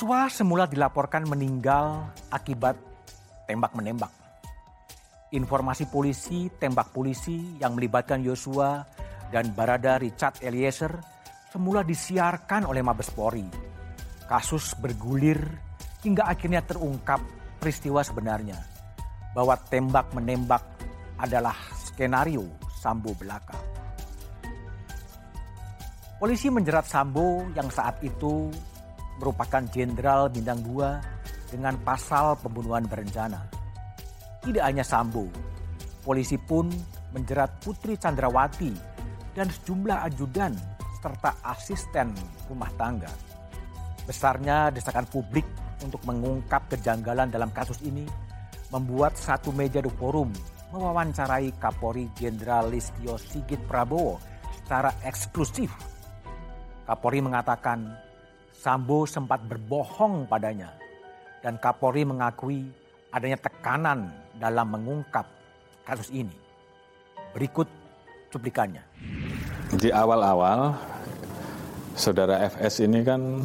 Yosua semula dilaporkan meninggal akibat tembak-menembak. Informasi polisi, tembak polisi yang melibatkan Yosua dan Barada Richard Eliezer semula disiarkan oleh Mabes Polri. Kasus bergulir hingga akhirnya terungkap peristiwa sebenarnya bahwa tembak-menembak adalah skenario Sambo belaka. Polisi menjerat Sambo yang saat itu merupakan jenderal bintang 2 dengan pasal pembunuhan berencana. Tidak hanya Sambo, polisi pun menjerat Putri Chandrawati dan sejumlah ajudan serta asisten rumah tangga. Besarnya desakan publik untuk mengungkap kejanggalan dalam kasus ini membuat satu meja di forum mewawancarai Kapolri Jenderal Listio Sigit Prabowo secara eksklusif. Kapolri mengatakan Sambo sempat berbohong padanya dan Kapolri mengakui adanya tekanan dalam mengungkap kasus ini. Berikut cuplikannya. Di awal-awal, saudara FS ini kan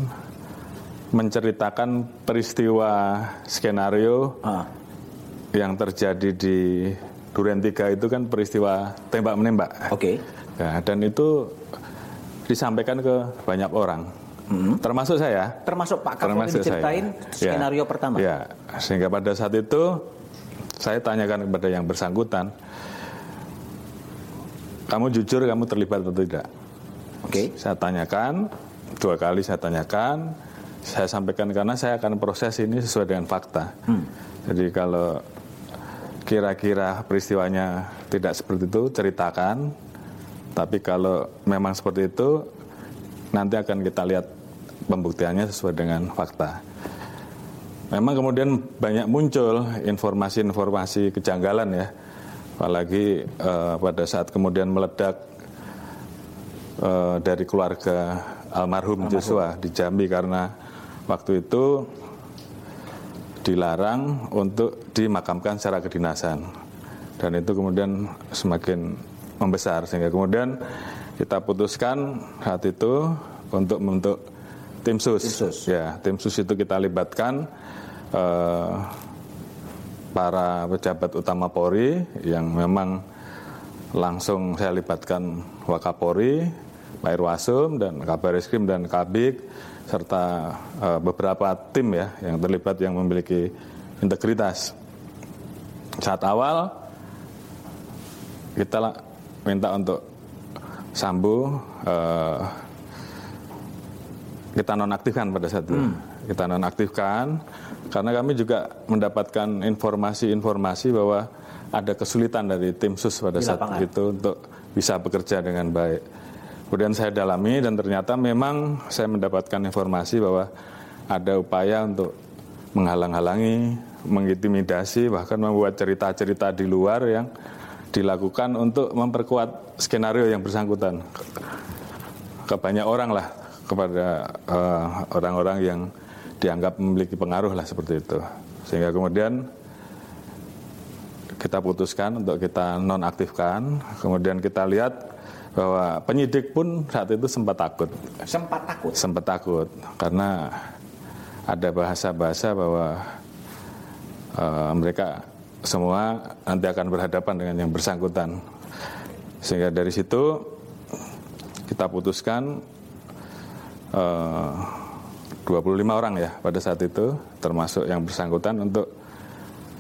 menceritakan peristiwa skenario ah. yang terjadi di Duren 3 itu kan peristiwa tembak menembak. Oke. Okay. Ya, dan itu disampaikan ke banyak orang Hmm. Termasuk saya. Termasuk Pak Kapolri diceritain saya. skenario ya. pertama. Ya, sehingga pada saat itu saya tanyakan kepada yang bersangkutan, kamu jujur kamu terlibat atau tidak? Oke. Okay. Saya tanyakan dua kali saya tanyakan, saya sampaikan karena saya akan proses ini sesuai dengan fakta. Hmm. Jadi kalau kira-kira peristiwanya tidak seperti itu ceritakan, tapi kalau memang seperti itu nanti akan kita lihat pembuktiannya sesuai dengan fakta. Memang kemudian banyak muncul informasi-informasi kejanggalan ya, apalagi uh, pada saat kemudian meledak uh, dari keluarga almarhum, almarhum. Joshua di Jambi karena waktu itu dilarang untuk dimakamkan secara kedinasan. Dan itu kemudian semakin membesar sehingga kemudian kita putuskan saat itu untuk membentuk tim sus. tim sus. Ya, tim sus itu kita libatkan uh, para pejabat utama Polri yang memang langsung saya libatkan Wakapori, Pak Irwasum dan Kabar Eskrim dan Kabik serta uh, beberapa tim ya yang terlibat yang memiliki integritas. Saat awal kita minta untuk Sambo uh, kita nonaktifkan pada saat itu. Hmm. Kita nonaktifkan karena kami juga mendapatkan informasi-informasi bahwa ada kesulitan dari tim sus pada Di saat lapangan. itu untuk bisa bekerja dengan baik. Kemudian saya dalami dan ternyata memang saya mendapatkan informasi bahwa ada upaya untuk menghalang-halangi, mengintimidasi, bahkan membuat cerita-cerita di luar yang dilakukan untuk memperkuat skenario yang bersangkutan ke banyak orang lah kepada eh, orang-orang uh, yang dianggap memiliki pengaruh lah seperti itu. Sehingga kemudian kita putuskan untuk kita nonaktifkan. Kemudian kita lihat bahwa penyidik pun saat itu sempat takut. Sempat takut? Sempat takut. Karena ada bahasa-bahasa bahwa uh, mereka semua nanti akan berhadapan dengan yang bersangkutan. Sehingga dari situ kita putuskan eh, uh, 25 orang ya pada saat itu termasuk yang bersangkutan untuk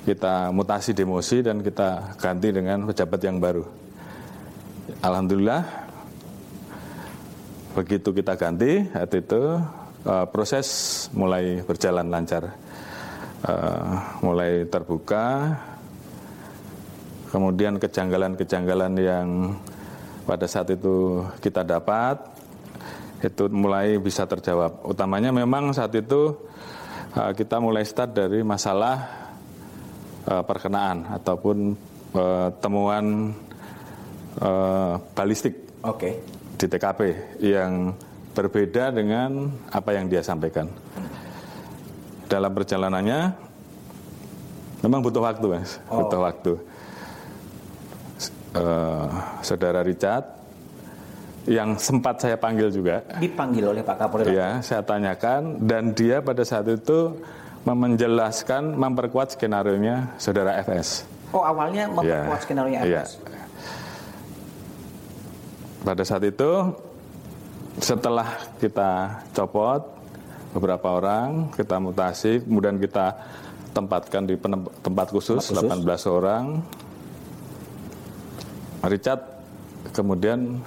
kita mutasi demosi dan kita ganti dengan pejabat yang baru. Alhamdulillah begitu kita ganti saat itu uh, proses mulai berjalan lancar. Uh, mulai terbuka kemudian kejanggalan-kejanggalan yang pada saat itu kita dapat itu mulai bisa terjawab. Utamanya memang saat itu uh, kita mulai start dari masalah uh, perkenaan ataupun uh, temuan uh, balistik okay. di TKP yang berbeda dengan apa yang dia sampaikan. Dalam perjalanannya memang butuh waktu, mas, oh. butuh waktu uh, saudara Richard yang sempat saya panggil juga. Dipanggil oleh Pak Kapolri? Ya, saya tanyakan dan dia pada saat itu menjelaskan memperkuat skenario nya saudara FS. Oh awalnya memperkuat ya, skenario FS. Ya. Pada saat itu setelah kita copot beberapa orang, kita mutasi, kemudian kita tempatkan di tempat khusus, tempat khusus. 18 orang. Richard kemudian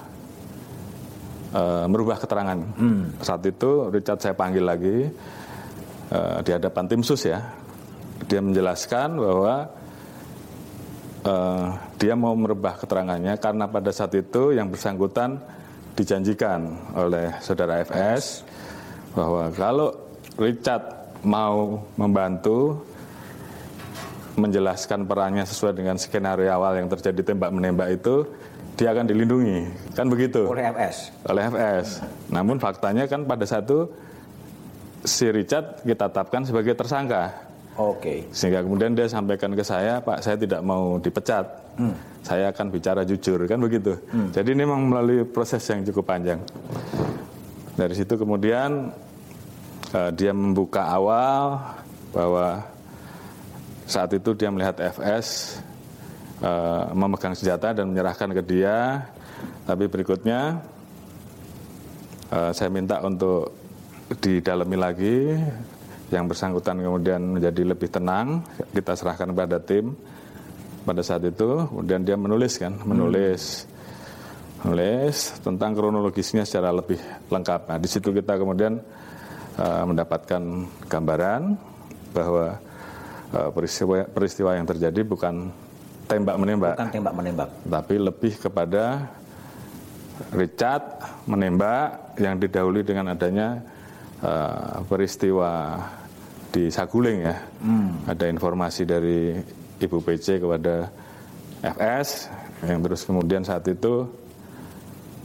uh, merubah keterangan. Hmm. Saat itu Richard saya panggil lagi uh, di hadapan tim sus ya. Dia menjelaskan bahwa uh, dia mau merubah keterangannya karena pada saat itu yang bersangkutan dijanjikan oleh saudara FS bahwa kalau Richard mau membantu menjelaskan perannya sesuai dengan skenario awal yang terjadi tembak menembak itu dia akan dilindungi. Kan begitu? Oleh FS oleh FS namun faktanya kan pada satu si Richard kita tetapkan sebagai tersangka. Oke. Okay. sehingga kemudian dia sampaikan ke saya Pak saya tidak mau dipecat. Hmm. saya akan bicara jujur. Kan begitu? Hmm. jadi ini memang melalui proses yang cukup panjang. Dari situ kemudian uh, dia membuka awal bahwa saat itu dia melihat FS uh, memegang senjata dan menyerahkan ke dia. Tapi berikutnya uh, saya minta untuk didalami lagi. Yang bersangkutan kemudian menjadi lebih tenang. Kita serahkan kepada tim pada saat itu. Kemudian dia menulis kan, menulis. Menulis tentang kronologisnya secara lebih lengkap. Nah, di situ kita kemudian uh, mendapatkan gambaran bahwa uh, peristiwa peristiwa yang terjadi bukan tembak menembak. Bukan tembak menembak. Tapi lebih kepada Richard menembak yang didahului dengan adanya uh, peristiwa di Saguling ya. Hmm. Ada informasi dari Ibu PC kepada FS yang terus kemudian saat itu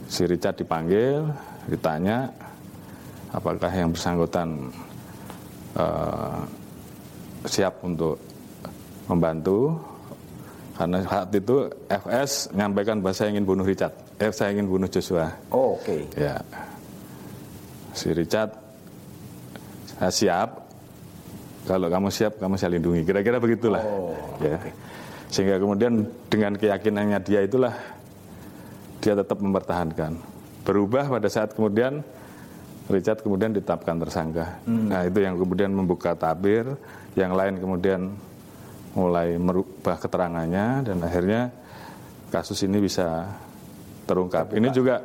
si Richard dipanggil, ditanya apakah yang bersangkutan uh, siap untuk membantu karena saat itu FS menyampaikan bahwa saya ingin bunuh Richard. Eh, saya ingin bunuh Joshua. Oh, oke. Okay. Ya. Si Richard, saya siap. Kalau kamu siap, kamu saya lindungi. Kira-kira begitulah. Oh, ya. Okay. Sehingga kemudian dengan keyakinannya dia itulah dia tetap mempertahankan. Berubah pada saat kemudian Richard kemudian ditetapkan tersangka. Hmm. Nah itu yang kemudian membuka tabir, yang lain kemudian mulai merubah keterangannya dan akhirnya kasus ini bisa terungkap. Ini juga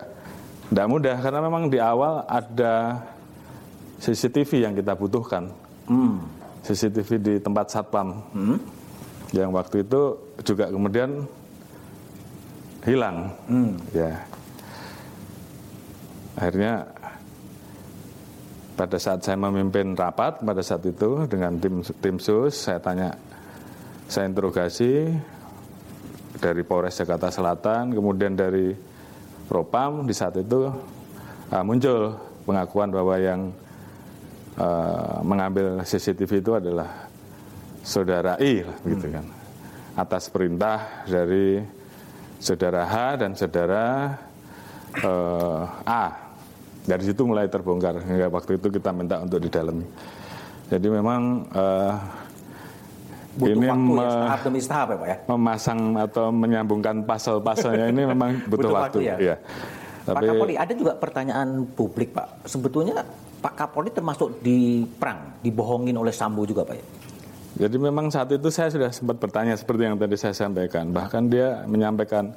tidak mudah karena memang di awal ada CCTV yang kita butuhkan. Hmm. CCTV di tempat satpam. Hmm. Yang waktu itu juga kemudian hilang. Hmm. Ya. Akhirnya pada saat saya memimpin rapat pada saat itu dengan tim tim sus saya tanya saya interogasi dari Polres Jakarta Selatan, kemudian dari Propam di saat itu uh, muncul pengakuan bahwa yang uh, mengambil CCTV itu adalah saudara I, gitu kan, atas perintah dari saudara H dan saudara uh, A. Dari situ mulai terbongkar hingga waktu itu kita minta untuk didalami. Jadi memang uh, butuh ini waktu ya, tahap demi tahap ya Pak ya? Memasang atau menyambungkan pasal-pasalnya ini memang butuh, butuh waktu. waktu ya. ya. Tapi, Pak Kapolri, ada juga pertanyaan publik Pak. Sebetulnya Pak Kapolri termasuk di perang, dibohongin oleh Sambo juga Pak ya? Jadi memang saat itu saya sudah sempat bertanya seperti yang tadi saya sampaikan. Bahkan dia menyampaikan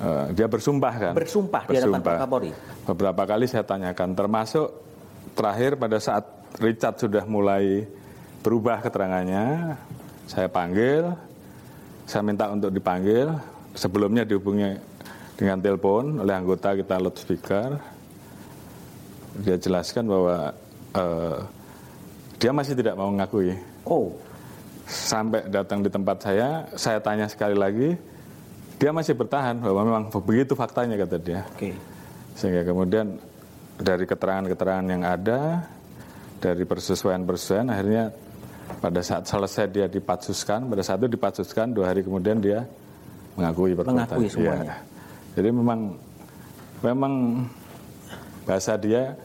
uh, dia bersumpah kan. Bersumpah, bersumpah di hadapan Pak Kapolri. Beberapa kali saya tanyakan, termasuk terakhir pada saat Richard sudah mulai berubah keterangannya, saya panggil, saya minta untuk dipanggil, sebelumnya dihubungi dengan telepon oleh anggota kita loudspeaker, dia jelaskan bahwa uh, dia masih tidak mau mengakui. Oh. Sampai datang di tempat saya, saya tanya sekali lagi, dia masih bertahan bahwa memang begitu faktanya kata dia. Okay. Sehingga kemudian dari keterangan-keterangan yang ada, dari persesuaian-persesuaian, akhirnya pada saat selesai dia dipatsuskan, pada saat itu dipatsuskan dua hari kemudian dia mengakui perbuatan. Mengakui semuanya. Ya. Jadi memang memang bahasa dia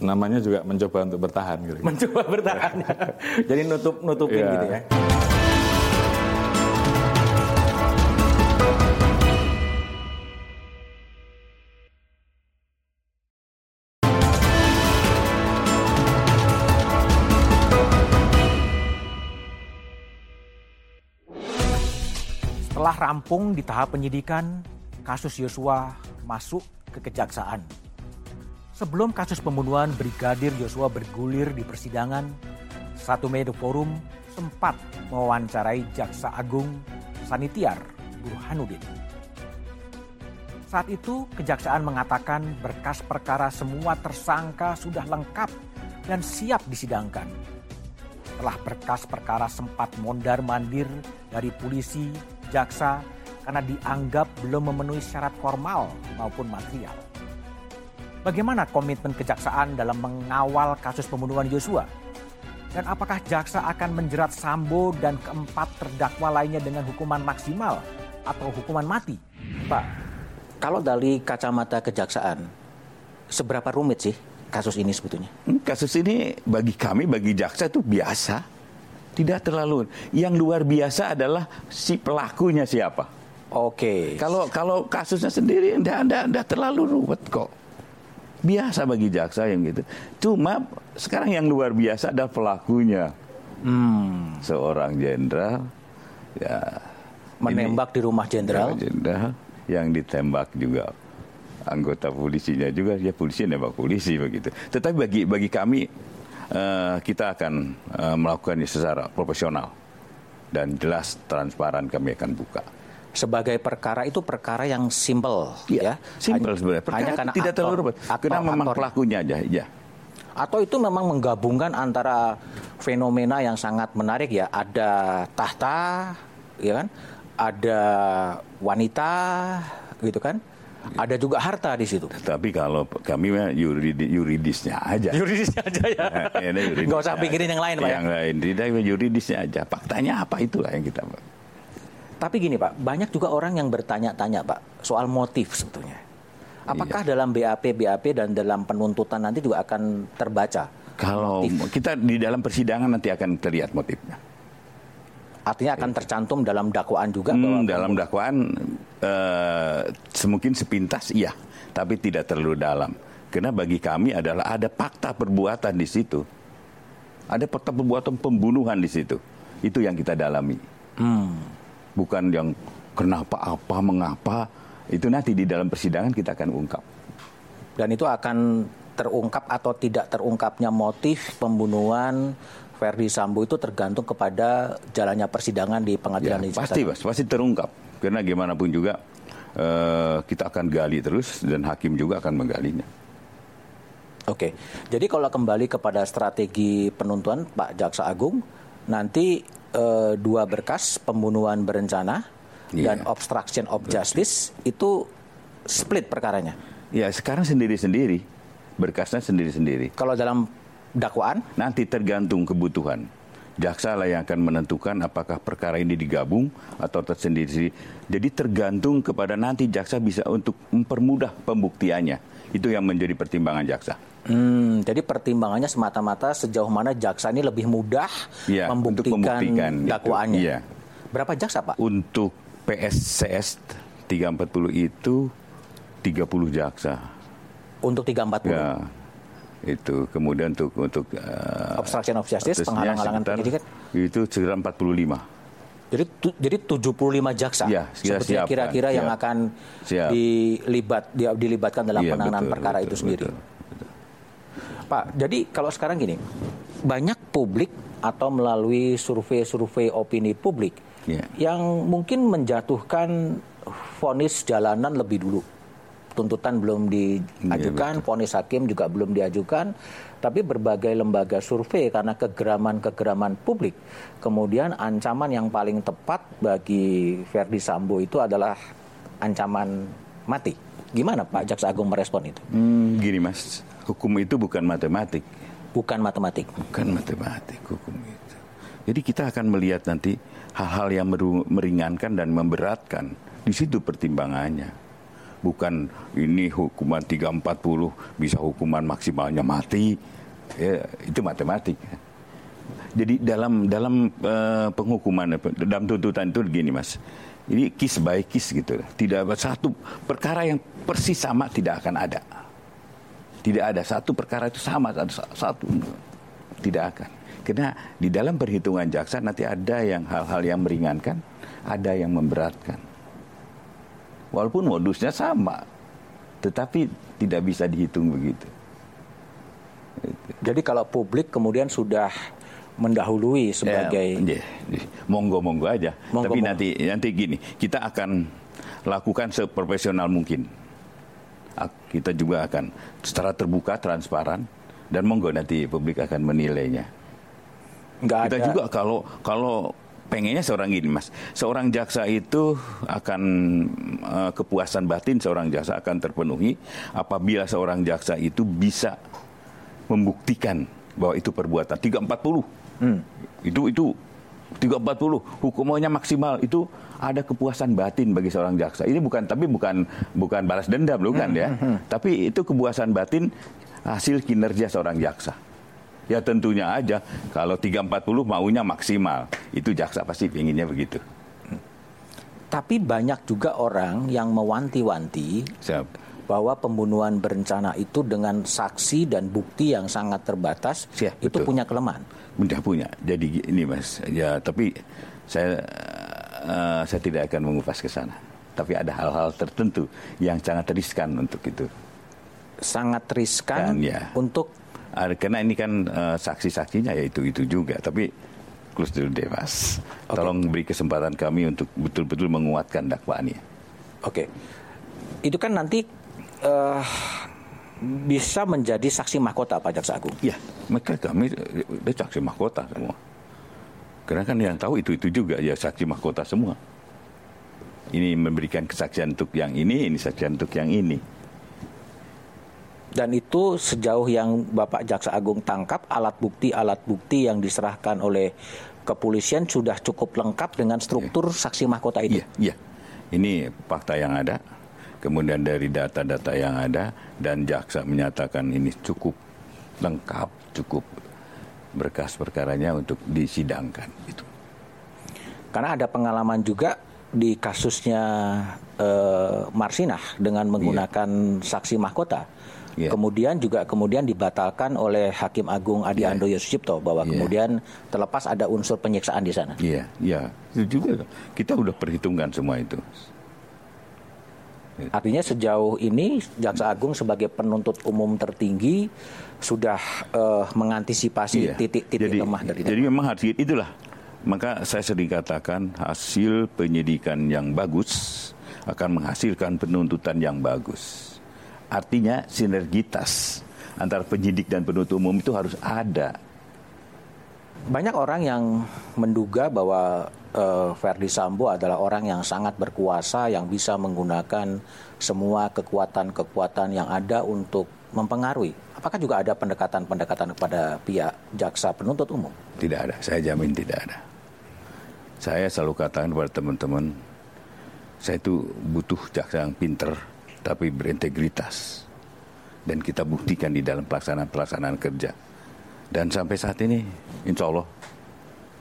namanya juga mencoba untuk bertahan gitu. Mencoba bertahan. Jadi nutup nutupin yeah. gitu ya. Rampung di tahap penyidikan, kasus Yosua masuk ke kejaksaan. Sebelum kasus pembunuhan Brigadir Yosua bergulir di persidangan, satu media forum sempat mewawancarai Jaksa Agung Sanitiar Burhanuddin. Saat itu kejaksaan mengatakan berkas perkara semua tersangka sudah lengkap dan siap disidangkan. Setelah berkas perkara sempat mondar-mandir dari polisi, jaksa karena dianggap belum memenuhi syarat formal maupun material. Bagaimana komitmen kejaksaan dalam mengawal kasus pembunuhan Yosua? Dan apakah jaksa akan menjerat Sambo dan keempat terdakwa lainnya dengan hukuman maksimal atau hukuman mati? Pak, kalau dari kacamata kejaksaan, seberapa rumit sih kasus ini sebetulnya? Hmm, kasus ini bagi kami, bagi jaksa itu biasa. Tidak terlalu. Yang luar biasa adalah si pelakunya siapa. Oke. Okay. Kalau kalau kasusnya sendiri tidak terlalu ruwet kok biasa bagi jaksa yang gitu. Cuma sekarang yang luar biasa adalah pelakunya. Hmm. Seorang jenderal ya menembak ini, di rumah jenderal. Jenderal yang ditembak juga anggota polisinya juga ya polisi nembak polisi begitu. Tetapi bagi bagi kami uh, kita akan uh, melakukannya secara profesional dan jelas transparan kami akan buka. Sebagai perkara itu perkara yang simple ya, ya. simple sebenarnya. Perkara hanya karena tidak terlalu rumit karena memang aktor. pelakunya aja ya atau itu memang menggabungkan antara fenomena yang sangat menarik ya. Ada tahta ya kan? Ada wanita gitu kan ada juga harta di situ. Tapi kalau kami yuridis, yuridisnya aja. Yuridisnya aja ya. ya Nggak usah pikirin yang lain, Pak. Ya? Yang lain, tidak yuridisnya aja. Faktanya apa itulah yang kita tapi gini Pak, banyak juga orang yang bertanya-tanya Pak soal motif sebetulnya. Apakah iya. dalam BAP BAP dan dalam penuntutan nanti juga akan terbaca? Kalau motif? kita di dalam persidangan nanti akan terlihat motifnya. Artinya akan tercantum dalam dakwaan juga hmm, bahwa dalam dakwaan uh, semungkin sepintas iya, tapi tidak terlalu dalam. Karena bagi kami adalah ada fakta perbuatan di situ. Ada fakta perbuatan pembunuhan di situ. Itu yang kita dalami. Hmm bukan yang kenapa apa mengapa itu nanti di dalam persidangan kita akan ungkap. Dan itu akan terungkap atau tidak terungkapnya motif pembunuhan Ferdi Sambo itu tergantung kepada jalannya persidangan di pengadilan ya, Pasti, Mas, pasti terungkap. Karena gimana pun juga uh, kita akan gali terus dan hakim juga akan menggalinya. Oke, jadi kalau kembali kepada strategi penuntuan Pak Jaksa Agung, nanti uh, dua berkas pembunuhan berencana yeah. dan obstruction of justice itu split perkaranya. Ya sekarang sendiri-sendiri berkasnya sendiri-sendiri. Kalau dalam dakwaan nanti tergantung kebutuhan. Jaksa lah yang akan menentukan apakah perkara ini digabung atau tersendiri. Jadi tergantung kepada nanti jaksa bisa untuk mempermudah pembuktiannya. Itu yang menjadi pertimbangan jaksa. Hmm, jadi pertimbangannya semata-mata sejauh mana jaksa ini lebih mudah ya, membuktikan, membuktikan dakwaannya. Ya. Berapa jaksa Pak? Untuk PSCS 340 itu 30 jaksa. Untuk 340? Ya, itu kemudian untuk untuk uh, obstruction of justice penghalang-halangan penyidikan itu sekitar 45 jadi tu, jadi 75 jaksa ya, sebetulnya kira-kira yang akan siap. dilibat di, dilibatkan dalam ya, penanganan betul, perkara betul, itu sendiri. Betul. Pak, jadi kalau sekarang gini, banyak publik atau melalui survei-survei opini publik yeah. yang mungkin menjatuhkan vonis jalanan lebih dulu. Tuntutan belum diajukan, yeah, vonis hakim juga belum diajukan, tapi berbagai lembaga survei karena kegeraman-kegeraman publik, kemudian ancaman yang paling tepat bagi Verdi Sambo itu adalah ancaman mati. Gimana Pak Jaksa Agung merespon itu? Hmm, gini Mas, hukum itu bukan matematik. Bukan matematik. Bukan matematik hukum itu. Jadi kita akan melihat nanti hal-hal yang meringankan dan memberatkan. Di situ pertimbangannya. Bukan ini hukuman 340 bisa hukuman maksimalnya mati. Ya, itu matematik. Jadi dalam dalam uh, penghukuman dalam tuntutan itu begini Mas. Ini kis by kis gitu. Tidak ada satu perkara yang persis sama tidak akan ada. Tidak ada satu perkara itu sama satu satu tidak akan. Karena di dalam perhitungan jaksa nanti ada yang hal-hal yang meringankan, ada yang memberatkan. Walaupun modusnya sama, tetapi tidak bisa dihitung begitu. Jadi kalau publik kemudian sudah mendahului sebagai ya, ya, monggo monggo aja. Monggo, Tapi monggo. nanti nanti gini, kita akan lakukan seprofesional mungkin. Kita juga akan secara terbuka, transparan, dan monggo nanti publik akan menilainya. Nggak kita ada. juga kalau kalau pengennya seorang gini mas, seorang jaksa itu akan uh, kepuasan batin seorang jaksa akan terpenuhi apabila seorang jaksa itu bisa membuktikan bahwa itu perbuatan 340 Hmm. Itu itu 340 hukumannya maksimal itu ada kepuasan batin bagi seorang jaksa. Ini bukan tapi bukan bukan balas dendam bukan hmm, ya. Hmm, hmm. Tapi itu kepuasan batin hasil kinerja seorang jaksa. Ya tentunya aja kalau 340 maunya maksimal. Itu jaksa pasti inginnya begitu. Tapi banyak juga orang yang mewanti-wanti bahwa pembunuhan berencana itu dengan saksi dan bukti yang sangat terbatas Siap, itu betul. punya kelemahan. Mudah punya. Jadi ini Mas, ya tapi saya uh, saya tidak akan mengupas ke sana. Tapi ada hal-hal tertentu yang sangat riskan untuk itu. Sangat riskan Dan, ya, untuk karena ini kan uh, saksi-saksinya ya itu itu juga. Tapi close dulu deh Mas. Okay. Tolong beri kesempatan kami untuk betul-betul menguatkan dakwaannya. Oke. Okay. Itu kan nanti uh, bisa menjadi saksi mahkota Pak Jaksa Agung. Ya, mereka kami dia saksi mahkota semua. Karena kan yang tahu itu itu juga ya saksi mahkota semua. Ini memberikan kesaksian untuk yang ini, ini saksian untuk yang ini. Dan itu sejauh yang Bapak Jaksa Agung tangkap alat bukti alat bukti yang diserahkan oleh kepolisian sudah cukup lengkap dengan struktur ya. saksi mahkota itu. Iya, iya. Ini fakta yang ada kemudian dari data-data yang ada dan jaksa menyatakan ini cukup lengkap, cukup berkas perkaranya untuk disidangkan itu. Karena ada pengalaman juga di kasusnya uh, Marsinah dengan iya. menggunakan yeah. saksi mahkota. Yeah. Kemudian juga kemudian dibatalkan oleh Hakim Agung Adi yeah. Andoyo Sucipto bahwa yeah. kemudian terlepas ada unsur penyiksaan di sana. Iya, yeah. iya. Yeah. Itu juga kita sudah perhitungkan semua itu. Artinya sejauh ini Jaksa Agung sebagai penuntut umum tertinggi sudah uh, mengantisipasi titik-titik iya. lemah dari Jadi memang harus itulah. Maka saya sering katakan hasil penyidikan yang bagus akan menghasilkan penuntutan yang bagus. Artinya sinergitas antara penyidik dan penuntut umum itu harus ada. Banyak orang yang menduga bahwa uh, Verdi Sambo adalah orang yang sangat berkuasa yang bisa menggunakan semua kekuatan-kekuatan yang ada untuk mempengaruhi. Apakah juga ada pendekatan-pendekatan kepada pihak jaksa penuntut umum? Tidak ada, saya jamin tidak ada. Saya selalu katakan kepada teman-teman, saya itu butuh jaksa yang pinter tapi berintegritas. Dan kita buktikan di dalam pelaksanaan-pelaksanaan kerja. Dan sampai saat ini, insya Allah,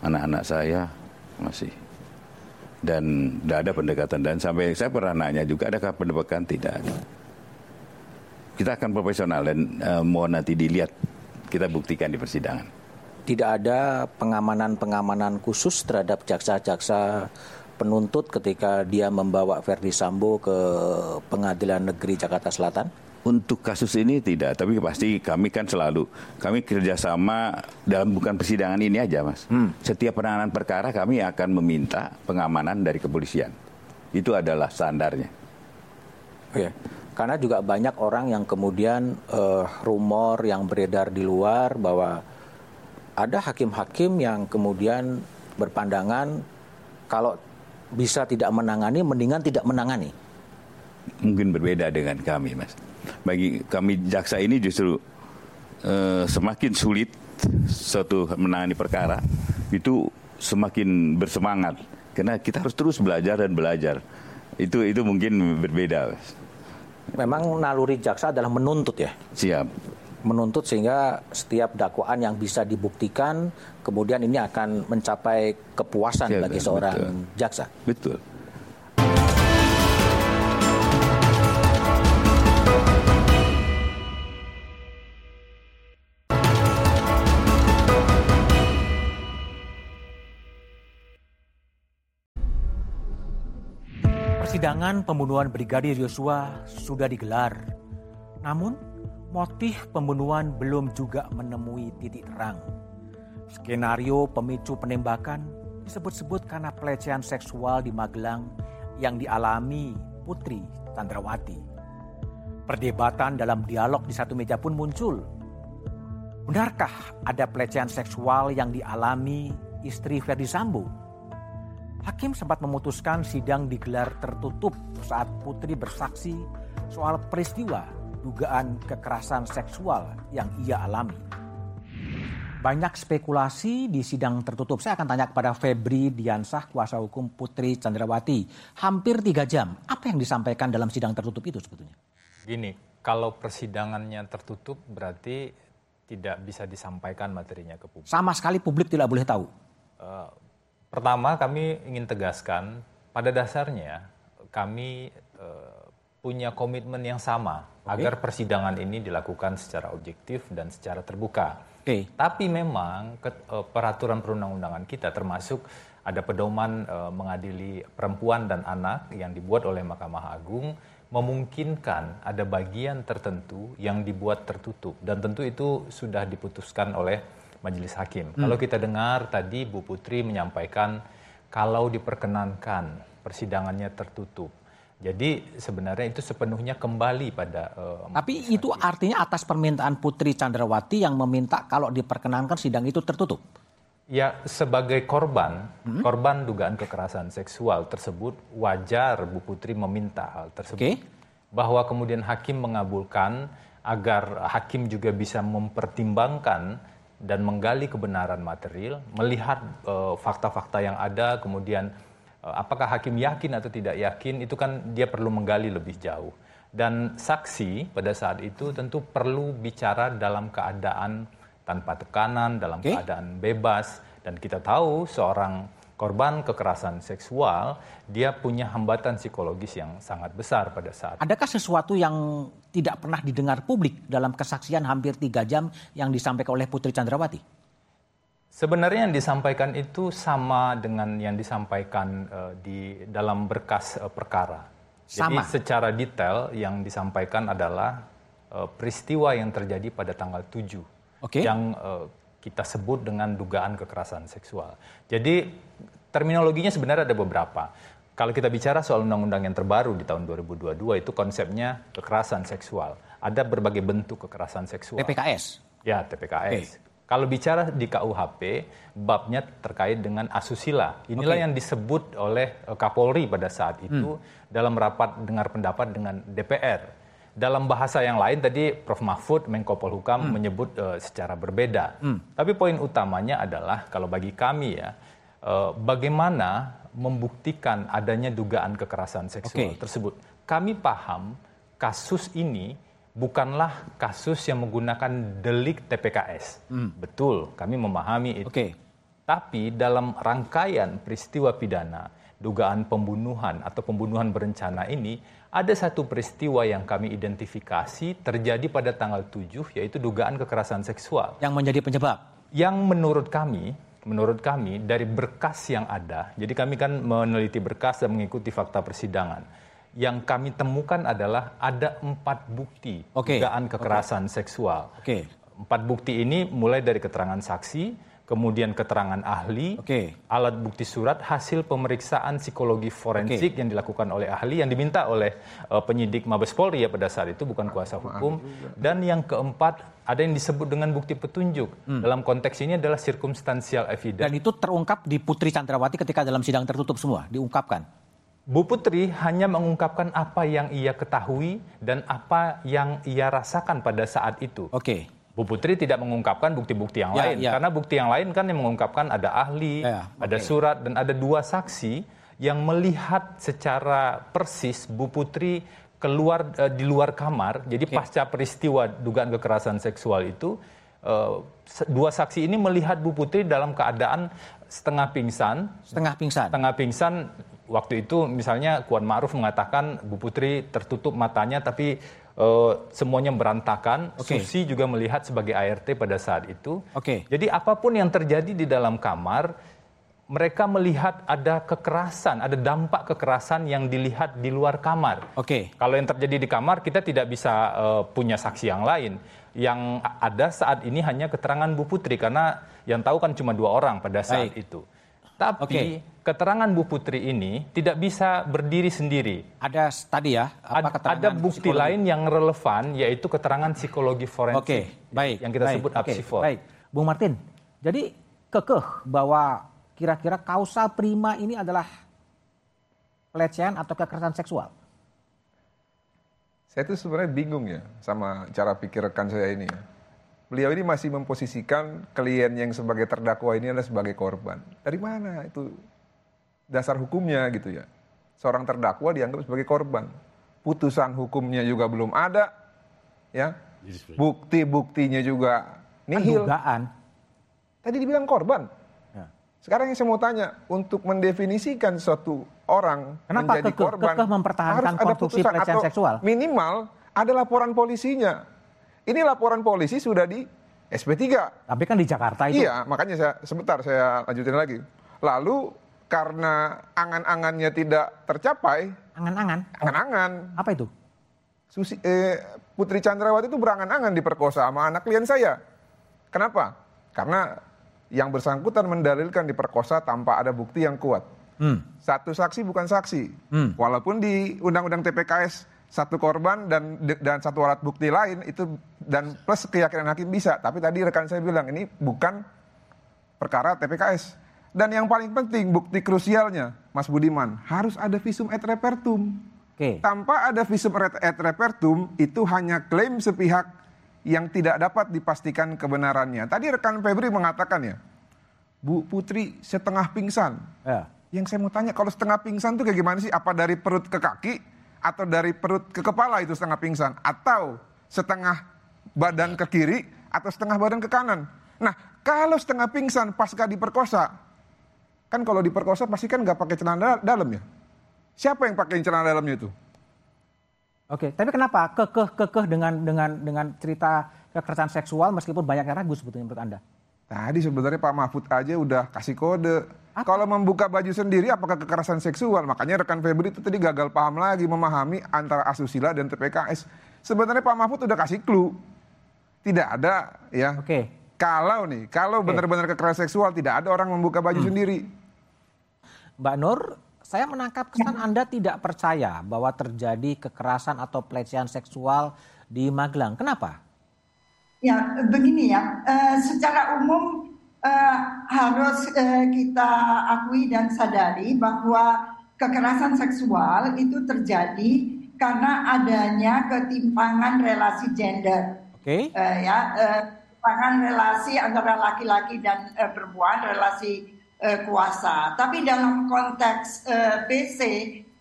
anak-anak saya masih. Dan tidak ada pendekatan. Dan sampai saya pernah nanya juga adakah pendekatan tidak ada. Kita akan profesional dan uh, mau nanti dilihat kita buktikan di persidangan. Tidak ada pengamanan-pengamanan khusus terhadap jaksa-jaksa penuntut ketika dia membawa Verdi Sambo ke Pengadilan Negeri Jakarta Selatan untuk kasus ini tidak, tapi pasti kami kan selalu kami kerjasama dalam bukan persidangan ini aja, mas. Hmm. Setiap penanganan perkara kami akan meminta pengamanan dari kepolisian. Itu adalah standarnya. Oke, karena juga banyak orang yang kemudian uh, rumor yang beredar di luar bahwa ada hakim-hakim yang kemudian berpandangan kalau bisa tidak menangani, mendingan tidak menangani. Mungkin berbeda dengan kami, mas bagi kami jaksa ini justru uh, semakin sulit suatu menangani perkara itu semakin bersemangat karena kita harus terus belajar dan belajar itu itu mungkin berbeda memang naluri jaksa adalah menuntut ya. Siap. Menuntut sehingga setiap dakwaan yang bisa dibuktikan kemudian ini akan mencapai kepuasan ya, bagi seorang betul. jaksa. Betul. Persidangan pembunuhan Brigadir Yosua sudah digelar. Namun, motif pembunuhan belum juga menemui titik terang. Skenario pemicu penembakan disebut-sebut karena pelecehan seksual di Magelang yang dialami Putri Chandrawati. Perdebatan dalam dialog di satu meja pun muncul. Benarkah ada pelecehan seksual yang dialami istri Ferdi Sambo? Hakim sempat memutuskan sidang digelar tertutup saat Putri bersaksi soal peristiwa dugaan kekerasan seksual yang ia alami. Banyak spekulasi di sidang tertutup. Saya akan tanya kepada Febri Diansah, kuasa hukum Putri Chandrawati. Hampir tiga jam. Apa yang disampaikan dalam sidang tertutup itu sebetulnya? Gini, kalau persidangannya tertutup berarti tidak bisa disampaikan materinya ke publik. Sama sekali publik tidak boleh tahu? Uh, Pertama, kami ingin tegaskan pada dasarnya kami uh, punya komitmen yang sama. Agar persidangan ini dilakukan secara objektif dan secara terbuka. Okay. Tapi memang ke, uh, peraturan perundang-undangan kita termasuk ada pedoman uh, mengadili perempuan dan anak yang dibuat oleh Mahkamah Agung memungkinkan ada bagian tertentu yang dibuat tertutup dan tentu itu sudah diputuskan oleh majelis hakim. Hmm. Kalau kita dengar tadi Bu Putri menyampaikan kalau diperkenankan persidangannya tertutup. Jadi sebenarnya itu sepenuhnya kembali pada. Uh, Tapi itu artinya atas permintaan Putri Chandrawati yang meminta kalau diperkenankan sidang itu tertutup. Ya sebagai korban, hmm? korban dugaan kekerasan seksual tersebut wajar Bu Putri meminta hal tersebut. Okay. Bahwa kemudian hakim mengabulkan agar hakim juga bisa mempertimbangkan dan menggali kebenaran material, melihat eh, fakta-fakta uh, yang ada, kemudian apakah hakim yakin atau tidak yakin, itu kan dia perlu menggali lebih jauh. Dan saksi pada saat itu tentu perlu bicara dalam keadaan tanpa tekanan, dalam okay. keadaan bebas, dan kita tahu seorang korban kekerasan seksual, dia punya hambatan psikologis yang sangat besar pada saat. Adakah sesuatu yang tidak pernah didengar publik dalam kesaksian hampir tiga jam yang disampaikan oleh Putri Chandrawati? Sebenarnya yang disampaikan itu sama dengan yang disampaikan uh, di dalam berkas uh, perkara. Sama. Jadi secara detail yang disampaikan adalah uh, peristiwa yang terjadi pada tanggal 7 okay. yang uh, kita sebut dengan dugaan kekerasan seksual. Jadi terminologinya sebenarnya ada beberapa. Kalau kita bicara soal undang-undang yang terbaru di tahun 2022 itu konsepnya kekerasan seksual. Ada berbagai bentuk kekerasan seksual. TPKS. Ya, TPKS. Okay. Kalau bicara di KUHP, babnya terkait dengan asusila. Inilah okay. yang disebut oleh eh, Kapolri pada saat itu hmm. dalam rapat dengar pendapat dengan DPR dalam bahasa yang lain tadi Prof Mahfud Menko Polhukam hmm. menyebut uh, secara berbeda. Hmm. Tapi poin utamanya adalah kalau bagi kami ya uh, bagaimana membuktikan adanya dugaan kekerasan seksual okay. tersebut. Kami paham kasus ini bukanlah kasus yang menggunakan delik TPKS. Hmm. Betul, kami memahami itu. Okay. Tapi dalam rangkaian peristiwa pidana, dugaan pembunuhan atau pembunuhan berencana ini ada satu peristiwa yang kami identifikasi terjadi pada tanggal 7 yaitu dugaan kekerasan seksual. Yang menjadi penyebab? Yang menurut kami, menurut kami dari berkas yang ada, jadi kami kan meneliti berkas dan mengikuti fakta persidangan. Yang kami temukan adalah ada empat bukti okay. dugaan kekerasan okay. seksual. Okay. Empat bukti ini mulai dari keterangan saksi, kemudian keterangan ahli, okay. alat bukti surat, hasil pemeriksaan psikologi forensik okay. yang dilakukan oleh ahli yang diminta oleh uh, penyidik Mabes Polri ya pada saat itu bukan kuasa hukum. Dan yang keempat ada yang disebut dengan bukti petunjuk. Hmm. Dalam konteks ini adalah circumstantial evidence. Dan itu terungkap di Putri Chandrawati ketika dalam sidang tertutup semua, diungkapkan. Bu Putri hanya mengungkapkan apa yang ia ketahui dan apa yang ia rasakan pada saat itu. Oke. Okay. Bu Putri tidak mengungkapkan bukti-bukti yang ya, lain ya. karena bukti yang lain kan yang mengungkapkan ada ahli, ya, okay. ada surat dan ada dua saksi yang melihat secara persis Bu Putri keluar uh, di luar kamar. Jadi okay. pasca peristiwa dugaan kekerasan seksual itu uh, dua saksi ini melihat Bu Putri dalam keadaan setengah pingsan. Setengah pingsan. Setengah pingsan. Waktu itu misalnya Kuan Ma'ruf mengatakan Bu Putri tertutup matanya tapi uh, semuanya berantakan. Okay. Susi juga melihat sebagai ART pada saat itu. Okay. Jadi apa pun yang terjadi di dalam kamar mereka melihat ada kekerasan, ada dampak kekerasan yang dilihat di luar kamar. Oke. Okay. Kalau yang terjadi di kamar, kita tidak bisa uh, punya saksi yang lain. Yang ada saat ini hanya keterangan Bu Putri karena yang tahu kan cuma dua orang pada saat Baik. itu. Tapi okay. keterangan Bu Putri ini tidak bisa berdiri sendiri. Ada tadi ya? Apa ada, ada bukti psikologi? lain yang relevan yaitu keterangan psikologi forensik. Oke, okay. baik. Yang kita baik. sebut okay. Baik, Bung Martin. Jadi kekeh bahwa kira-kira kausa prima ini adalah pelecehan atau kekerasan seksual? Saya tuh sebenarnya bingung ya sama cara pikir rekan saya ini ya. Beliau ini masih memposisikan klien yang sebagai terdakwa ini adalah sebagai korban. Dari mana itu dasar hukumnya gitu ya? Seorang terdakwa dianggap sebagai korban. Putusan hukumnya juga belum ada, ya. Bukti-buktinya juga nihil. Dugaan. Tadi dibilang korban. Sekarang yang saya mau tanya, untuk mendefinisikan suatu orang Kenapa menjadi korban, kekeh mempertahankan harus ada putusan atau seksual? minimal ada laporan polisinya. Ini laporan polisi sudah di SP3. Tapi kan di Jakarta itu. Iya, makanya saya sebentar saya lanjutin lagi. Lalu karena angan-angannya tidak tercapai, angan-angan. Angan-angan. Apa itu? Susi, eh, Putri Chandrawati itu berangan-angan diperkosa sama anak klien saya. Kenapa? Karena yang bersangkutan mendalilkan diperkosa tanpa ada bukti yang kuat. Hmm. Satu saksi bukan saksi. Hmm. Walaupun di Undang-Undang TPKS satu korban dan dan satu alat bukti lain itu dan plus keyakinan hakim bisa. Tapi tadi rekan saya bilang ini bukan perkara TPKS. Dan yang paling penting bukti krusialnya, Mas Budiman, harus ada visum et repertum. Okay. Tanpa ada visum et repertum itu hanya klaim sepihak yang tidak dapat dipastikan kebenarannya. Tadi rekan Febri mengatakan ya, Bu Putri setengah pingsan. Ya. Yang saya mau tanya, kalau setengah pingsan itu kayak gimana sih? Apa dari perut ke kaki atau dari perut ke kepala itu setengah pingsan? Atau setengah badan ke kiri atau setengah badan ke kanan? Nah, kalau setengah pingsan pasca diperkosa, kan kalau diperkosa pasti kan nggak pakai celana dalam ya? Siapa yang pakai celana dalamnya itu? Oke, tapi kenapa kekeh-kekeh dengan dengan dengan cerita kekerasan seksual meskipun banyak yang ragu sebetulnya menurut Anda? Tadi sebenarnya Pak Mahfud aja udah kasih kode. Apa? Kalau membuka baju sendiri apakah kekerasan seksual? Makanya rekan Febri itu tadi gagal paham lagi memahami antara asusila dan TPKS. Sebenarnya Pak Mahfud udah kasih clue. Tidak ada ya. Oke. Kalau nih, kalau benar-benar kekerasan seksual tidak ada orang membuka baju hmm. sendiri. Mbak Nur, saya menangkap kesan ya. Anda tidak percaya bahwa terjadi kekerasan atau pelecehan seksual di Magelang. Kenapa? Ya, begini ya. Uh, secara umum uh, harus uh, kita akui dan sadari bahwa kekerasan seksual itu terjadi karena adanya ketimpangan relasi gender. Oke. Okay. Uh, ya, uh, ketimpangan relasi antara laki-laki dan uh, perempuan, relasi uh, kuasa. Tapi dalam konteks uh, eh, BC,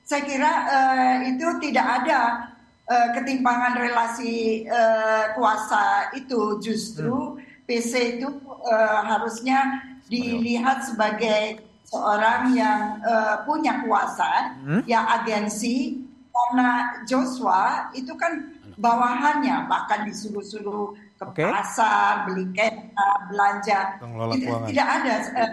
saya kira uh, itu tidak ada uh, ketimpangan relasi uh, kuasa itu. Justru hmm. PC itu uh, harusnya dilihat sebagai seorang yang uh, punya kuasa, hmm? yang agensi. Karena Joshua itu kan bawahannya bahkan disuruh-suruh ke okay. pasar, beli kereta, belanja. Itu, tidak ada uh,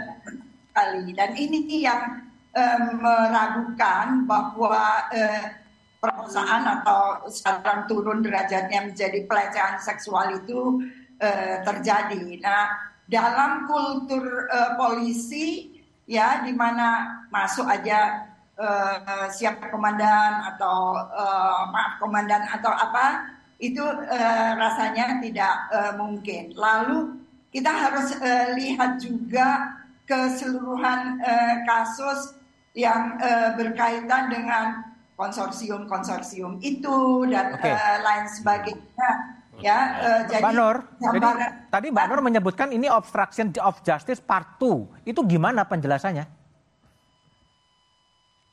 sekali dan ini yang eh, meragukan bahwa eh, perkosaan atau sekarang turun derajatnya menjadi pelecehan seksual itu eh, terjadi. Nah, dalam kultur eh, polisi ya di mana masuk aja eh, siapa komandan atau eh, maaf komandan atau apa itu eh, rasanya tidak eh, mungkin. Lalu kita harus eh, lihat juga keseluruhan uh, kasus yang uh, berkaitan dengan konsorsium-konsorsium itu dan okay. uh, eh, lain sebagainya. Ya, uh, jadi Mbak Nur, jadi tadi Mbak Nur menyebutkan ini obstruction of justice part 2. Itu gimana penjelasannya?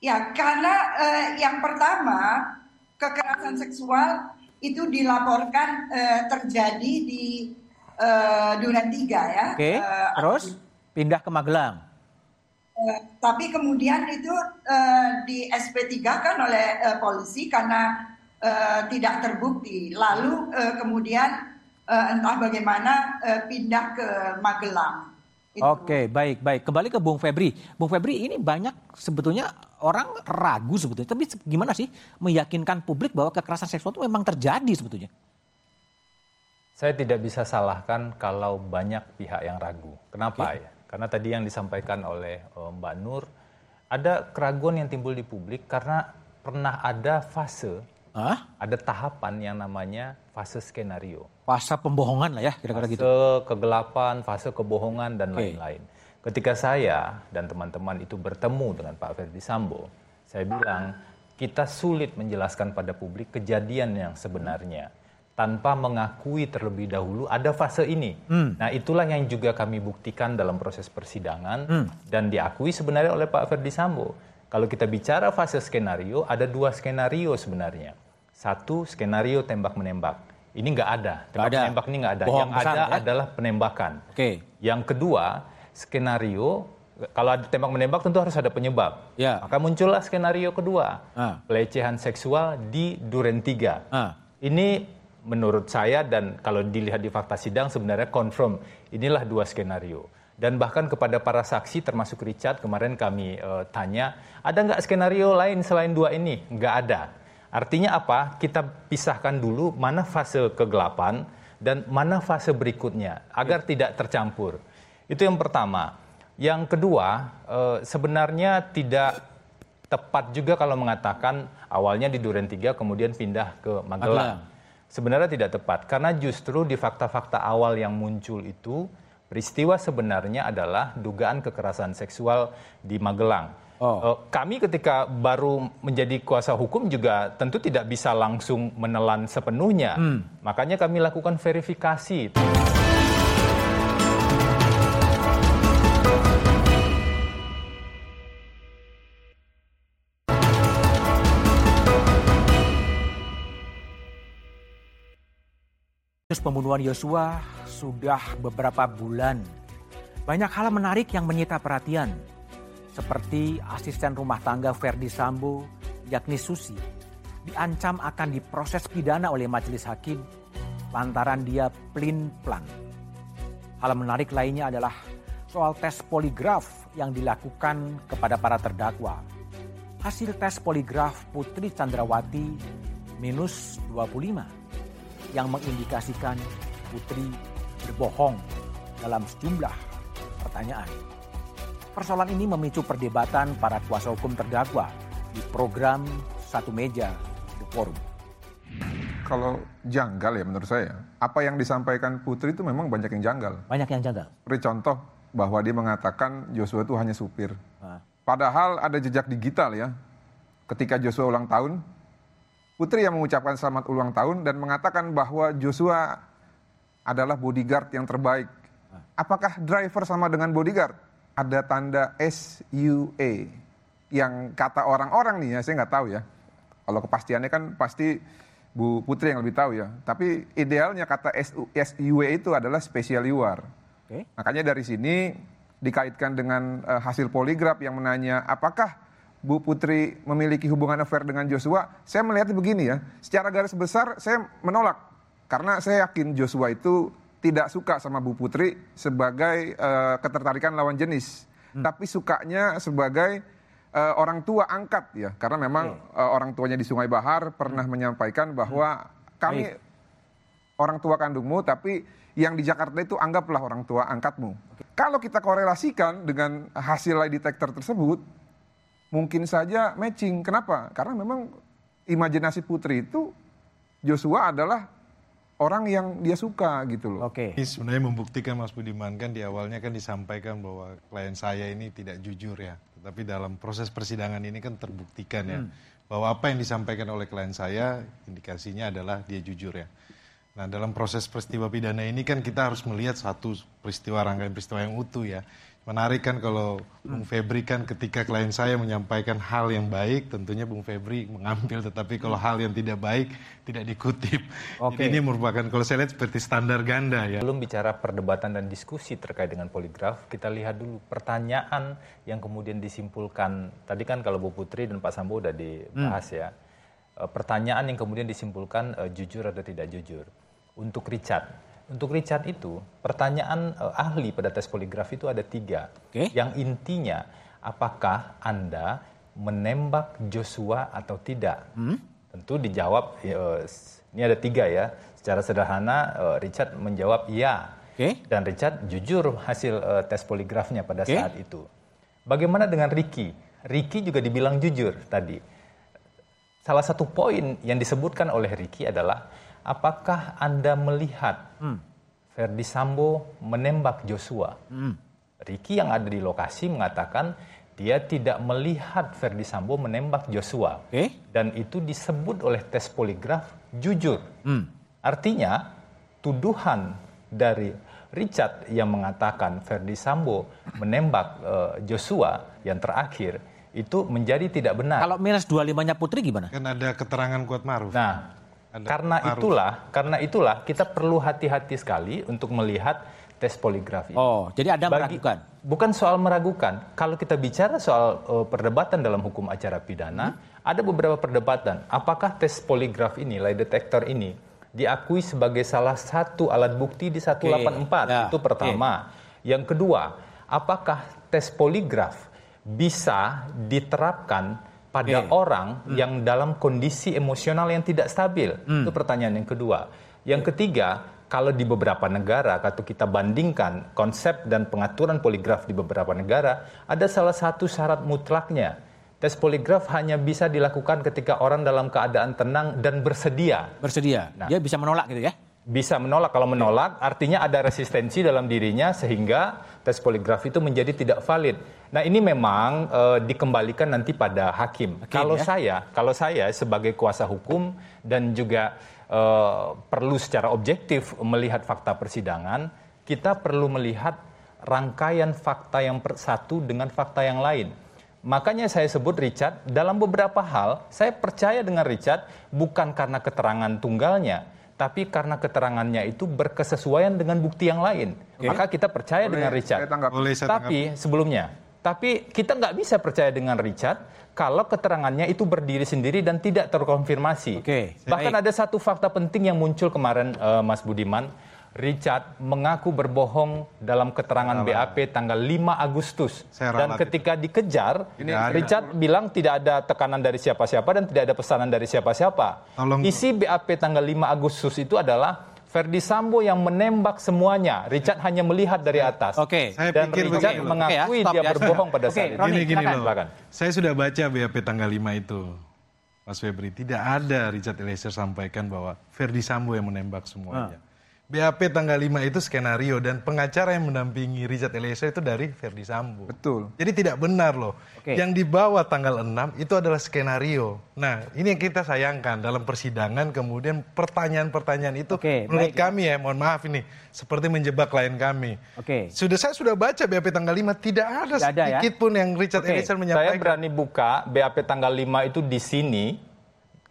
Ya, karena uh, yang pertama kekerasan seksual itu dilaporkan uh, terjadi di uh, Duren Tiga ya. Oke. Okay. Uh, Terus pindah ke Magelang. Uh, tapi kemudian itu uh, di SP3 kan oleh uh, polisi karena uh, tidak terbukti. Lalu uh, kemudian uh, entah bagaimana uh, pindah ke Magelang. Oke, baik, baik. Kembali ke Bung Febri. Bung Febri, ini banyak sebetulnya orang ragu sebetulnya. Tapi gimana sih meyakinkan publik bahwa kekerasan seksual itu memang terjadi sebetulnya? Saya tidak bisa salahkan kalau banyak pihak yang ragu. Kenapa okay. ya? Karena tadi yang disampaikan oleh Mbak Nur, ada keraguan yang timbul di publik karena pernah ada fase, Hah? ada tahapan yang namanya fase skenario fase pembohongan lah ya kira-kira gitu. Fase kegelapan, fase kebohongan dan lain-lain. Okay. Ketika saya dan teman-teman itu bertemu dengan Pak Ferdi Sambo, saya bilang kita sulit menjelaskan pada publik kejadian yang sebenarnya tanpa mengakui terlebih dahulu ada fase ini. Hmm. Nah, itulah yang juga kami buktikan dalam proses persidangan hmm. dan diakui sebenarnya oleh Pak Ferdi Sambo. Kalau kita bicara fase skenario, ada dua skenario sebenarnya. Satu skenario tembak menembak ini nggak ada. Tembak ada. penembak ini nggak ada. Bohong yang besar, ada ya? adalah penembakan. Oke. Okay. Yang kedua, skenario kalau ada tembak menembak tentu harus ada penyebab. Ya. Maka muncullah skenario kedua, ah. pelecehan seksual di Duren Tiga. Ah. Ini menurut saya dan kalau dilihat di fakta sidang sebenarnya confirm inilah dua skenario. Dan bahkan kepada para saksi termasuk Richard kemarin kami uh, tanya ada nggak skenario lain selain dua ini? Nggak ada. Artinya apa? Kita pisahkan dulu mana fase kegelapan dan mana fase berikutnya agar ya. tidak tercampur. Itu yang pertama. Yang kedua, eh, sebenarnya tidak tepat juga kalau mengatakan awalnya di Duren 3 kemudian pindah ke Magelang. Sebenarnya tidak tepat karena justru di fakta-fakta awal yang muncul itu peristiwa sebenarnya adalah dugaan kekerasan seksual di Magelang. Oh. Eh, kami ketika baru menjadi kuasa hukum juga tentu tidak bisa langsung menelan sepenuhnya. Hmm. Makanya kami lakukan verifikasi. pembunuhan Yosua sudah beberapa bulan. Banyak hal menarik yang menyita perhatian seperti asisten rumah tangga Ferdi Sambo, yakni Susi, diancam akan diproses pidana oleh majelis hakim lantaran dia plin-plan. Hal menarik lainnya adalah soal tes poligraf yang dilakukan kepada para terdakwa. Hasil tes poligraf Putri Chandrawati minus 25 yang mengindikasikan Putri berbohong dalam sejumlah pertanyaan. Persoalan ini memicu perdebatan para kuasa hukum terdakwa di program Satu Meja The Forum. Kalau janggal ya menurut saya, apa yang disampaikan Putri itu memang banyak yang janggal. Banyak yang janggal. Beri contoh bahwa dia mengatakan Joshua itu hanya supir. Nah. Padahal ada jejak digital ya. Ketika Joshua ulang tahun, Putri yang mengucapkan selamat ulang tahun dan mengatakan bahwa Joshua adalah bodyguard yang terbaik. Nah. Apakah driver sama dengan bodyguard? Ada tanda SUA yang kata orang-orang nih ya saya nggak tahu ya. Kalau kepastiannya kan pasti Bu Putri yang lebih tahu ya. Tapi idealnya kata SUA itu adalah special UR okay. makanya dari sini dikaitkan dengan uh, hasil poligraf yang menanya apakah Bu Putri memiliki hubungan affair dengan Joshua? Saya melihatnya begini ya secara garis besar saya menolak. Karena saya yakin Joshua itu tidak suka sama Bu Putri sebagai uh, ketertarikan lawan jenis, hmm. tapi sukanya sebagai uh, orang tua angkat ya, karena memang uh, orang tuanya di Sungai Bahar pernah hmm. menyampaikan bahwa hmm. kami Baik. orang tua kandungmu, tapi yang di Jakarta itu anggaplah orang tua angkatmu. Okay. Kalau kita korelasikan dengan hasil lie detector tersebut, mungkin saja matching. Kenapa? Karena memang imajinasi Putri itu Joshua adalah orang yang dia suka gitu loh. Oke. Okay. Ini sebenarnya membuktikan Mas Budiman kan di awalnya kan disampaikan bahwa klien saya ini tidak jujur ya. Tetapi dalam proses persidangan ini kan terbuktikan ya hmm. bahwa apa yang disampaikan oleh klien saya indikasinya adalah dia jujur ya. Nah, dalam proses peristiwa pidana ini kan kita harus melihat satu peristiwa rangkaian peristiwa yang utuh ya. Menarik kan kalau Bung Febri kan ketika klien saya menyampaikan hal yang baik, tentunya Bung Febri mengambil, tetapi kalau hal yang tidak baik tidak dikutip. Oke. Jadi ini merupakan kalau saya lihat seperti standar ganda ya. Belum bicara perdebatan dan diskusi terkait dengan poligraf, kita lihat dulu pertanyaan yang kemudian disimpulkan. Tadi kan kalau Bu Putri dan Pak Sambo udah dibahas hmm. ya. Eh, pertanyaan yang kemudian disimpulkan uh, jujur atau tidak jujur. Untuk Richard, untuk Richard itu, pertanyaan uh, ahli pada tes poligraf itu ada tiga. Okay. Yang intinya, apakah Anda menembak Joshua atau tidak? Hmm? Tentu dijawab, uh, ini ada tiga ya. Secara sederhana, uh, Richard menjawab iya. Okay. Dan Richard jujur hasil uh, tes poligrafnya pada okay. saat itu. Bagaimana dengan Ricky? Ricky juga dibilang jujur tadi. Salah satu poin yang disebutkan oleh Ricky adalah apakah Anda melihat hmm. Ferdi Sambo menembak Joshua? Hmm. Ricky yang ada di lokasi mengatakan dia tidak melihat Ferdi Sambo menembak Joshua. Okay. Dan itu disebut oleh tes poligraf jujur. Hmm. Artinya tuduhan dari Richard yang mengatakan Ferdi Sambo menembak uh, Joshua yang terakhir itu menjadi tidak benar. Kalau minus 25-nya Putri gimana? Kan ada keterangan kuat Maruf. Nah, karena Maruf. itulah, karena itulah kita perlu hati-hati sekali untuk melihat tes poligrafi. Oh, jadi ada Bagi, meragukan? Bukan soal meragukan. Kalau kita bicara soal uh, perdebatan dalam hukum acara pidana, hmm. ada beberapa perdebatan. Apakah tes poligraf ini, lie detector ini, diakui sebagai salah satu alat bukti di 184? Okay. Ya. Itu pertama. Okay. Yang kedua, apakah tes poligraf bisa diterapkan pada okay. orang hmm. yang dalam kondisi emosional yang tidak stabil? Hmm. Itu pertanyaan yang kedua. Yang ketiga, kalau di beberapa negara, kalau kita bandingkan konsep dan pengaturan poligraf di beberapa negara, ada salah satu syarat mutlaknya. Tes poligraf hanya bisa dilakukan ketika orang dalam keadaan tenang dan bersedia. Bersedia. Nah, Dia bisa menolak gitu ya? Bisa menolak. Kalau menolak, artinya ada resistensi dalam dirinya sehingga tes poligraf itu menjadi tidak valid. Nah ini memang uh, dikembalikan nanti pada hakim. hakim kalau ya? saya, kalau saya sebagai kuasa hukum dan juga uh, perlu secara objektif melihat fakta persidangan, kita perlu melihat rangkaian fakta yang satu dengan fakta yang lain. Makanya saya sebut Richard dalam beberapa hal saya percaya dengan Richard bukan karena keterangan tunggalnya, tapi karena keterangannya itu berkesesuaian dengan bukti yang lain. Okay. Maka kita percaya boleh, dengan Richard. Boleh, tapi sebelumnya tapi kita nggak bisa percaya dengan Richard kalau keterangannya itu berdiri sendiri dan tidak terkonfirmasi. Oke. Bahkan ada satu fakta penting yang muncul kemarin, uh, Mas Budiman. Richard mengaku berbohong dalam keterangan. BAP tanggal 5 Agustus. dan ketika dikejar, ini Richard bilang tidak ada tekanan dari siapa-siapa dan tidak ada pesanan dari siapa-siapa. Isi BAP tanggal 5 Agustus itu adalah Ferdi Sambo yang menembak semuanya. Richard hanya melihat dari atas. Oke. Okay. Dan pikir Richard begini mengakui okay, ya, dia ya. berbohong pada okay, saat itu. Gini, gini loh. Saya sudah baca BAP tanggal 5 itu. Mas Febri, tidak ada Richard Eliezer sampaikan bahwa Ferdi Sambo yang menembak semuanya. Ah. BAP tanggal 5 itu skenario dan pengacara yang mendampingi Richard Eliezer itu dari Ferdi Sambo. Betul. Jadi tidak benar loh. Oke. Yang dibawa tanggal 6 itu adalah skenario. Nah, ini yang kita sayangkan dalam persidangan kemudian pertanyaan-pertanyaan itu Oke, menurut baik, kami ya. mohon maaf ini seperti menjebak klien kami. Oke. Sudah saya sudah baca BAP tanggal 5 tidak ada tidak ada, ya? sedikit ya? pun yang Richard Oke. Eliezer menyampaikan. Saya berani buka BAP tanggal 5 itu di sini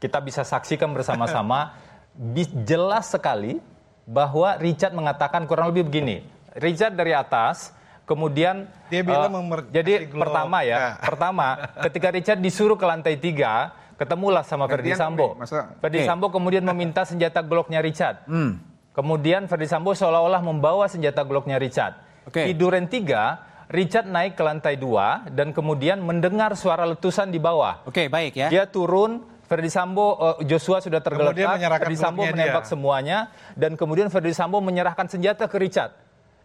kita bisa saksikan bersama-sama jelas sekali bahwa Richard mengatakan kurang lebih begini. Richard dari atas, kemudian dia bilang uh, jadi pertama ya, ya, pertama ketika Richard disuruh ke lantai tiga, ketemulah sama Ferdi Sambo. Ferdi Sambo kemudian meminta senjata Glocknya Richard. Hmm. Kemudian Ferdi Sambo seolah-olah membawa senjata Glocknya Richard. Okay. Di Duren tiga, Richard naik ke lantai dua dan kemudian mendengar suara letusan di bawah. Oke, okay, baik ya. Dia turun, Ferdi Sambo, uh, Joshua sudah tergeletak, Ferdi Sambo menembak dia. semuanya, dan kemudian Ferdi Sambo menyerahkan senjata ke Richard.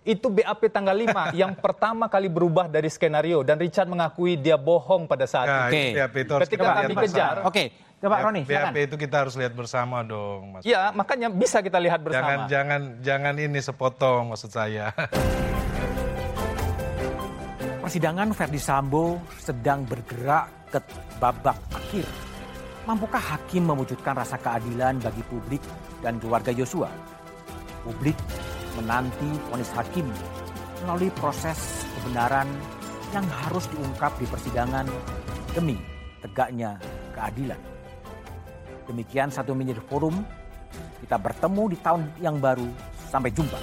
Itu BAP tanggal 5 yang pertama kali berubah dari skenario dan Richard mengakui dia bohong pada saat nah, itu. BAP itu Ketika kami kejar. Oke, okay. Coba Roni, BAP itu kita harus lihat bersama dong, Mas. Iya, makanya bisa kita lihat bersama. Jangan jangan jangan ini sepotong maksud saya. Persidangan Ferdi Sambo sedang bergerak ke babak akhir Mampukah hakim mewujudkan rasa keadilan bagi publik dan keluarga Yosua? Publik menanti vonis hakim melalui proses kebenaran yang harus diungkap di persidangan demi tegaknya keadilan. Demikian satu menjadi forum. Kita bertemu di tahun yang baru. Sampai jumpa.